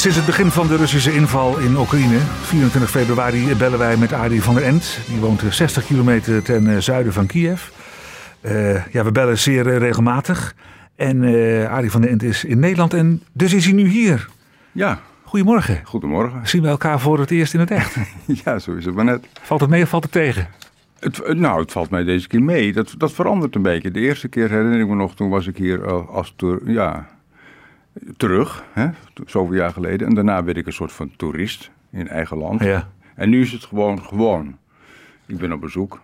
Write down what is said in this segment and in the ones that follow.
Sinds het begin van de Russische inval in Oekraïne, 24 februari, bellen wij met Arie van der End. Die woont 60 kilometer ten eh, zuiden van Kiev. Uh, ja, we bellen zeer uh, regelmatig. En uh, Arie van der End is in Nederland en dus is hij nu hier. Ja. Goedemorgen. Goedemorgen. Zien we elkaar voor het eerst in het echt? ja, zo is het maar net. Valt het mee of valt het tegen? Het, nou, het valt mij deze keer mee. Dat, dat verandert een beetje. De eerste keer herinner ik me nog, toen was ik hier als ja, terug, hè, zoveel jaar geleden. En daarna werd ik een soort van toerist in eigen land. Ja. En nu is het gewoon gewoon. Ik ben op bezoek.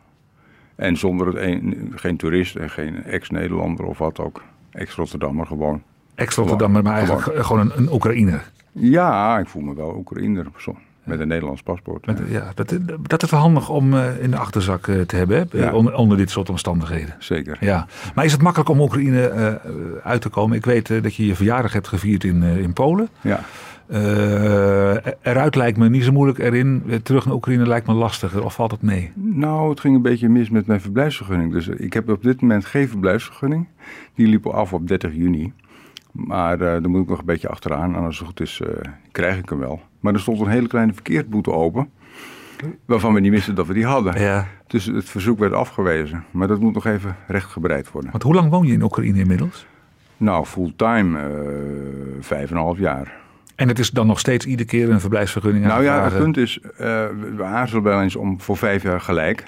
En zonder het een, geen toerist en geen ex-Nederlander of wat ook. Ex-Rotterdammer gewoon. Ex-Rotterdammer, maar eigenlijk gewoon, gewoon een, een Oekraïner. Ja, ik voel me wel Oekraïner. Met een Nederlands paspoort. Met, ja, dat, dat is wel handig om uh, in de achterzak uh, te hebben, hè? Ja. Onder, onder, dit soort omstandigheden. Zeker. Ja. Maar is het makkelijk om Oekraïne uh, uit te komen? Ik weet dat je je verjaardag hebt gevierd in, in Polen. Ja. eruit lijkt me niet zo moeilijk, erin terug naar Oekraïne lijkt me lastiger. Of valt het mee? Nou, het ging een beetje mis met mijn verblijfsvergunning. Dus ik heb op dit moment geen verblijfsvergunning. Die liep af op 30 juni. Maar uh, daar moet ik nog een beetje achteraan. En als het goed is, uh, krijg ik hem wel. Maar er stond een hele kleine verkeersboete open. Waarvan we niet wisten dat we die hadden. Ja. Dus het verzoek werd afgewezen. Maar dat moet nog even rechtgebreid worden. Want hoe lang woon je in Oekraïne inmiddels? Nou, fulltime uh, vijf en een half jaar. En het is dan nog steeds iedere keer een verblijfsvergunning Nou ja, het punt is, we aarzelen wel eens om voor vijf jaar gelijk.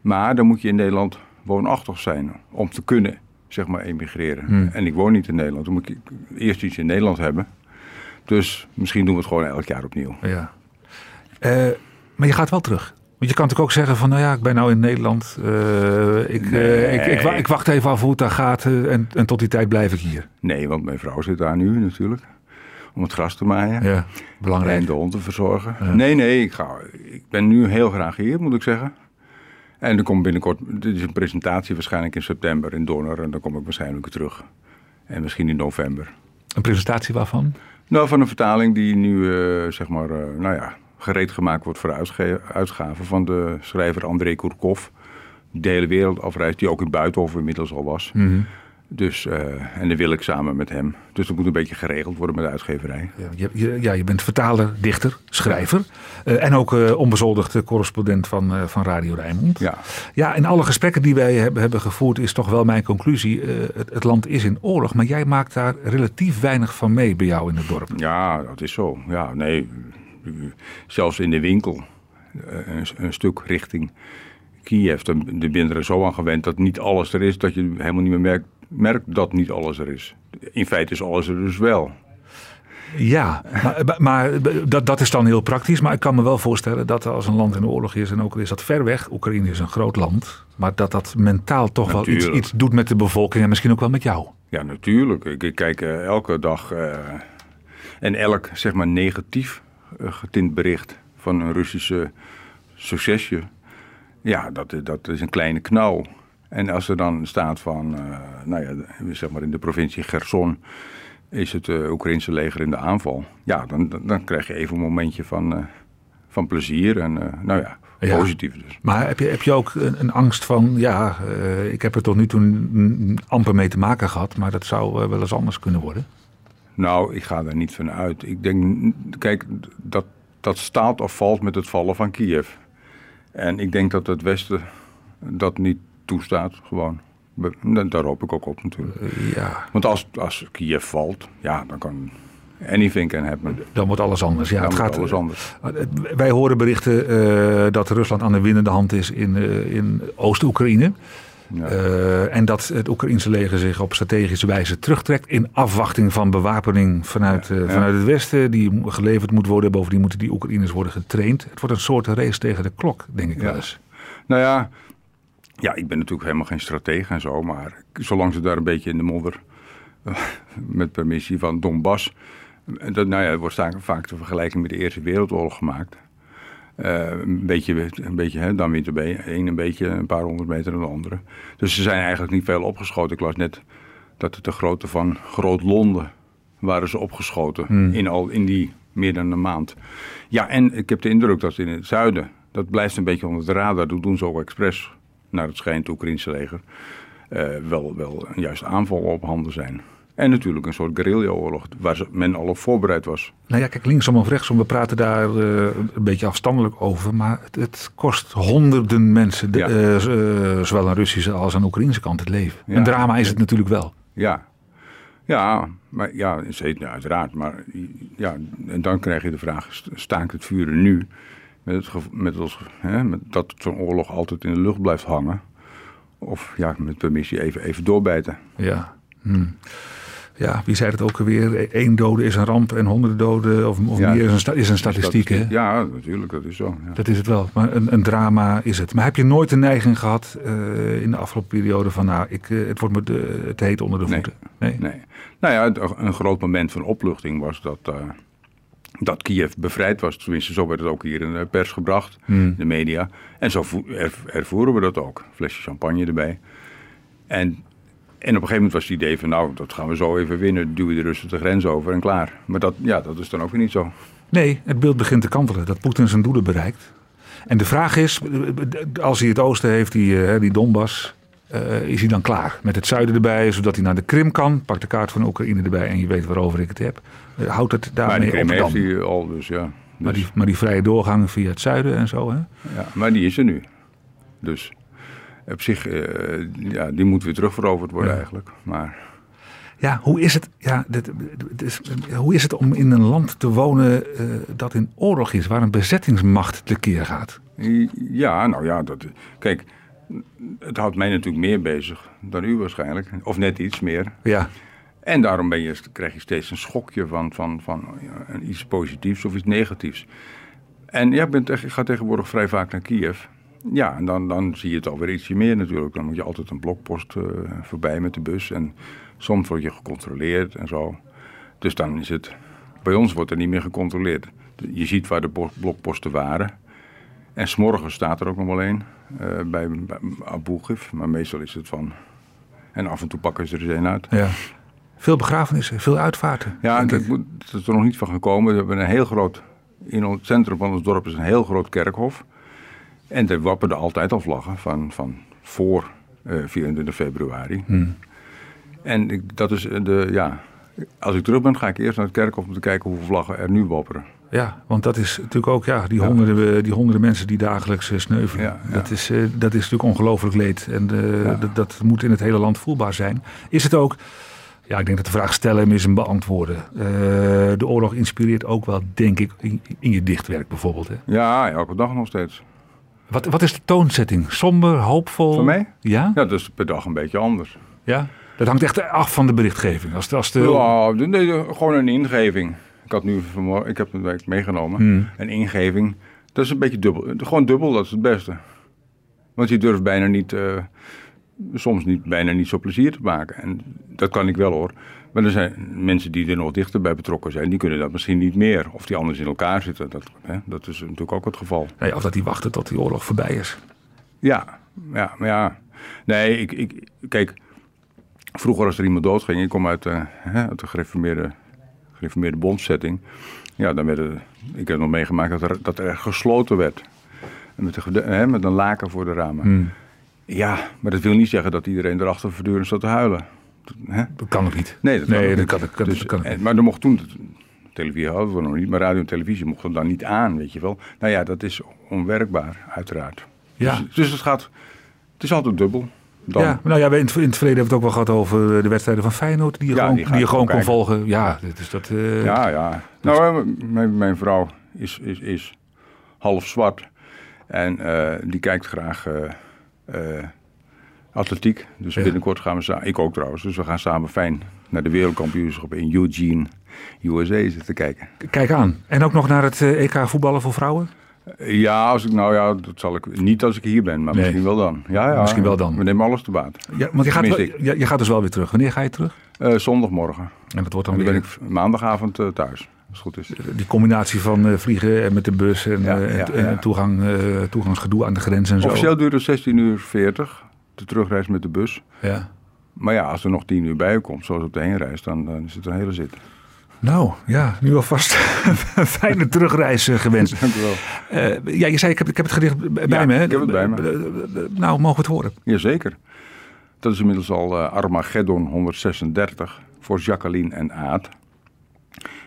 Maar dan moet je in Nederland woonachtig zijn om te kunnen zeg maar, emigreren. Hmm. En ik woon niet in Nederland. Dan moet ik eerst iets in Nederland hebben. Dus misschien doen we het gewoon elk jaar opnieuw. Ja. Uh, maar je gaat wel terug. Want je kan natuurlijk ook zeggen van, nou ja, ik ben nou in Nederland. Uh, ik, nee. uh, ik, ik, ik, wacht even af hoe het daar gaat en, en, tot die tijd blijf ik hier. Nee, want mijn vrouw zit daar nu natuurlijk. Om het gras te maaien. Ja, belangrijk. En de hond te verzorgen. Ja. Nee, nee, ik, ga, ik ben nu heel graag hier, moet ik zeggen. En er komt binnenkort, dit is een presentatie waarschijnlijk in september in Donner. En dan kom ik waarschijnlijk terug. En misschien in november. Een presentatie waarvan? Nou, van een vertaling die nu, uh, zeg maar, uh, nou ja, gereed gemaakt wordt voor de uitgave van de schrijver André Kourkov. Die de hele wereld afreist, die ook in Buitenhof inmiddels al was. -hmm. Dus, uh, en dat wil ik samen met hem. Dus dat moet een beetje geregeld worden met de uitgeverij. Ja, je, ja, je bent vertaler, dichter, schrijver. Uh, en ook uh, onbezoldigde correspondent van, van Radio Rijnmond. Ja. ja, in alle gesprekken die wij hebben, hebben gevoerd is toch wel mijn conclusie. Het, het, land is in oorlog, maar jij maakt daar relatief weinig van mee bij jou in het dorp. Ja, dat is zo. Ja, nee, zelfs in de winkel een, een stuk richting Kiev. De, de er zo aan gewend dat niet alles er is, dat je helemaal niet meer merkt merkt dat niet alles er is. In feite is alles er dus wel. Ja, maar, maar, dat, dat is dan heel praktisch. Maar ik kan me wel voorstellen dat als een land in oorlog is... en ook al is dat ver weg, Oekraïne is een groot land... maar dat dat mentaal toch natuurlijk. wel iets, iets, doet met de bevolking... en misschien ook wel met jou. Ja, natuurlijk. Ik, kijk uh, elke dag uh, en elk zeg maar negatief uh, getint bericht... van een Russische succesje. Ja, dat, dat is een kleine knauw. En als er dan staat van, uh, nou ja, zeg maar in de provincie Gerson is het uh, Oekraïnse leger in de aanval. Ja, dan, dan, dan krijg je even een momentje van, uh, van plezier en nou ja, ja. positief dus. Maar heb je, heb je ook een, een angst van, ja, ik heb er tot nu toe amper mee te maken gehad, maar dat zou wel eens anders kunnen worden? Nou, ik ga daar niet van uit. Ik denk, kijk, dat, dat staat of valt met het vallen van Kiev. En ik denk dat het Westen dat niet toestaat, gewoon. Daar hoop ik ook op natuurlijk. Uh, ja. Want als, als Kiev valt, ja, dan kan anything can happen. Dan wordt alles anders. Ja, dan het gaat alles anders. Wij horen berichten uh, dat Rusland aan de winnende hand is in, uh, in Oost-Oekraïne. Ja. Uh, en dat het Oekraïnse leger zich op strategische wijze terugtrekt in afwachting van bewapening vanuit, ja, ja. vanuit het Westen, die geleverd moet worden. Bovendien moeten die Oekraïners worden getraind. Het wordt een soort race tegen de klok, denk ik wel eens. Nou ja, ja, ik ben natuurlijk helemaal geen stratege en zo, maar zolang ze daar een beetje in de modder, met permissie van Donbass, dat, nou ja, wordt vaak de vergelijking met de Eerste Wereldoorlog gemaakt. Uh, een beetje, een beetje hè, dan wint de een een beetje een paar honderd meter dan de andere. Dus ze zijn eigenlijk niet veel opgeschoten. Ik las net dat het de grootte van Groot Londen waren ze opgeschoten Hmm. in, al, in die meer dan een maand. Ja, en ik heb de indruk dat in het zuiden, dat blijft een beetje onder de radar, dat doen ze ook expres naar het schijnt Oekraïnse leger, uh, wel, wel een juiste aanval op handen zijn. En natuurlijk een soort guerrilla-oorlog waar men al op voorbereid was. Nou ja, kijk, linksom of rechtsom, we praten daar eh, een beetje afstandelijk over. Maar het, het kost honderden mensen, de- Ja. eh, eh, zowel aan Russische als aan Oekraïnse kant, het leven. Ja. Een drama is het natuurlijk wel. Ja, ja, maar, ja zeker, uiteraard. Maar ja, en dan krijg je de vraag, st- staakt het vuren nu? Met, het, met, als, hè, met dat zo'n oorlog altijd in de lucht blijft hangen. Of ja, met permissie even, even doorbijten. Ja. Hm. Ja, wie zei het ook alweer? Eén dode is een ramp en honderden doden of, of Ja. meer is een, is een statistiek. Hè? Ja, natuurlijk, dat is zo. Ja. Dat is het wel. Maar een, een drama is het. Maar heb je nooit de neiging gehad eh, in de afgelopen periode van... nou, ik, eh, het wordt me de, te heet onder de voeten? Nee. Nee. Nou ja, het- een groot moment van opluchting was dat, eh, dat Kiev bevrijd was. Tenminste, zo werd het ook hier in de pers gebracht, Hmm. de media. En zo vo- er- ervoeren we dat ook. Flesje champagne erbij. En, en op een gegeven moment was het idee van, nou, dat gaan we zo even winnen. Duwen de Russen de grens over en klaar. Maar dat, ja, dat is dan ook weer niet zo. Nee, het beeld begint te kantelen. Dat Poetin zijn doelen bereikt. En de vraag is, als hij het oosten heeft, die, eh, die Donbass... eh, is hij dan klaar met het zuiden erbij, zodat hij naar de Krim kan? Pak de kaart van Oekraïne erbij en je weet waarover ik het heb. Eh, houdt het daarmee op heeft dan? hij al, dus ja. Maar Dus, die, maar die vrije doorgang via het zuiden en zo, hè? ja. Maar die is er nu. Dus op zich, eh, ja, die moet weer terugveroverd worden Ja. eigenlijk. Maar... Ja, hoe is het, ja, dit, dit is, hoe is het om in een land te wonen dat in oorlog is, waar een bezettingsmacht tekeer gaat? Ja, nou ja, dat, kijk, het houdt mij natuurlijk meer bezig dan u waarschijnlijk. Of net iets meer. Ja, En daarom ben je, krijg je steeds een schokje van, van, van ja, iets positiefs of iets negatiefs. En ja, ik, ben, ik ga tegenwoordig vrij vaak naar Kiev. Ja, en dan, dan zie je het alweer ietsje meer natuurlijk. Dan moet je altijd een blokpost eh, voorbij met de bus. En soms word je gecontroleerd en zo. Dus dan is het... Bij ons wordt er niet meer gecontroleerd. Je ziet waar de blokposten waren. En s'morgens staat er ook nog wel een eh, bij, bij Abu Ghraib. Maar meestal is het van... En af en toe pakken ze er eens een uit. ja. Veel begrafenissen, veel uitvaarten. Ja, dat, ik. moet, dat is er nog niet van gekomen. We hebben een heel groot... In het centrum van ons dorp is een heel groot kerkhof. En daar wapperden altijd al vlaggen van, van voor eh 24 februari. Hmm. En ik, dat is eh, de... Ja, als ik terug ben, ga ik eerst naar het kerkhof om te kijken hoeveel vlaggen er nu wapperen. Ja, want dat is natuurlijk ook ja, die, honderden, die honderden mensen die dagelijks eh, sneuvelen. Ja, ja. Dat, is, eh, dat is natuurlijk ongelooflijk leed. En eh, Ja. dat, dat moet in het hele land voelbaar zijn. Is het ook, ja, ik denk dat de vraag stellen is een beantwoorden. De oorlog inspireert ook wel, denk ik, in, in je dichtwerk bijvoorbeeld. Hè? Ja, elke dag nog steeds. Wat, wat is de toonzetting? Somber, hoopvol? Van mij? Ja? Ja, dat is per dag een beetje anders. ja? Dat hangt echt af van de berichtgeving. Als, de- als de, Ja, nee, gewoon een ingeving. Ik had nu vanmorgen, ik heb een week meegenomen. Hmm. Een ingeving. Dat is een beetje dubbel. Gewoon dubbel, dat is het beste. Want je durft bijna niet, eh, soms niet, bijna niet zo plezier te maken. En dat kan ik wel hoor. Maar er zijn mensen die er nog dichter bij betrokken zijn, die kunnen dat misschien niet meer. Of die anders in elkaar zitten. Dat, hè, dat is natuurlijk ook het geval. Nee, of dat die wachten tot die oorlog voorbij is. Ja, ja, maar ja. Nee, ik, ik, kijk, vroeger als er iemand doodging, ik kom uit, eh, hè, uit de gereformeerde, gereformeerde bondzetting. Ja, dan werd er, ik heb nog meegemaakt dat er, dat er gesloten werd. Met, de, hè, met een laken voor de ramen. Hmm. Ja, maar dat wil niet zeggen dat iedereen erachter voortdurend zat te huilen. Hè? Dat kan ook niet. Nee, dat Nee, kan ook dat niet. kan- dat kan- Dus, dat kan ook en- Maar er mocht toen, televisie hadden we nog niet, maar radio en televisie mochten dan niet aan, weet je wel. Nou ja, dat is onwerkbaar, uiteraard. Ja. Dus, dus het gaat, het is altijd dubbel. Dan. Ja, nou ja, in het, in het verleden hebben we het ook wel gehad over de wedstrijden van Feyenoord. Die je Ja, gewoon, die je gewoon kon kijken. volgen. Ja, is dat. eh, Ja, ja. Nou, eh, mijn, mijn vrouw is, is, is half zwart. En eh, die kijkt graag eh, atletiek. Dus Ja. binnenkort gaan we samen, ik ook trouwens, dus we gaan samen fijn naar de wereldkampioenschap in Eugene, USA zitten kijken. Kijk aan. En ook nog naar het EK voetballen voor vrouwen? Eh, Ja, als ik, nou ja, dat zal ik niet als ik hier ben, maar Nee. misschien wel dan. Ja, ja, Misschien wel dan. We nemen alles te baat. Ja, want je gaat, wel, je, je gaat dus wel weer terug. Wanneer ga je terug? Eh, zondagmorgen. En dat wordt En dan dan weer ben ik maandagavond eh, thuis, als het goed is. die combinatie van eh, vliegen en met de bus en, Ja, eh, ja, en, en ja. toegang, eh, toegangsgedoe aan de grens en zo. Officieel duurt het 16 uur 40, de terugreis met de bus. Ja. Maar ja, als er nog 10 uur bij komt, zoals op de heenreis, dan, dan is het een hele zit. Nou, ja, nu alvast een fijne terugreis eh, gewenst. Dank u wel. Eh, ja, je zei, ik heb, ik heb het gedicht bij Ja, me. Hè? ik heb het bij me. Nou, mogen we het horen? Jazeker. Dat is inmiddels al eh, Armageddon 136. voor Jacqueline en Aad.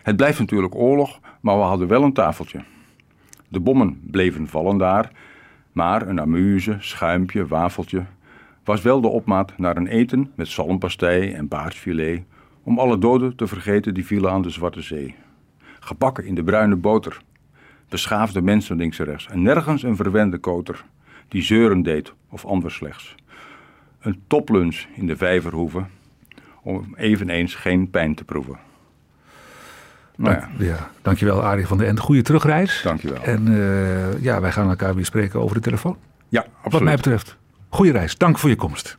Het blijft natuurlijk oorlog, maar we hadden wel een tafeltje. De bommen bleven vallen daar, maar een amuse, schuimpje, wafeltje was wel de opmaat naar een eten met zalmpastei en paardfilet, om alle doden te vergeten die vielen aan de Zwarte Zee. Gebakken in de bruine boter, beschaafde mensen links en rechts en nergens een verwende koter die zeuren deed of anders slechts. Een toplunch in de vijverhoeve om eveneens geen pijn te proeven. Nou ja. ja. dankjewel Arie van der End. Goede terugreis. Dankjewel. En uh, ja, wij gaan elkaar weer spreken over de telefoon. Ja, absoluut. Wat mij betreft. Goede reis. Dank voor je komst.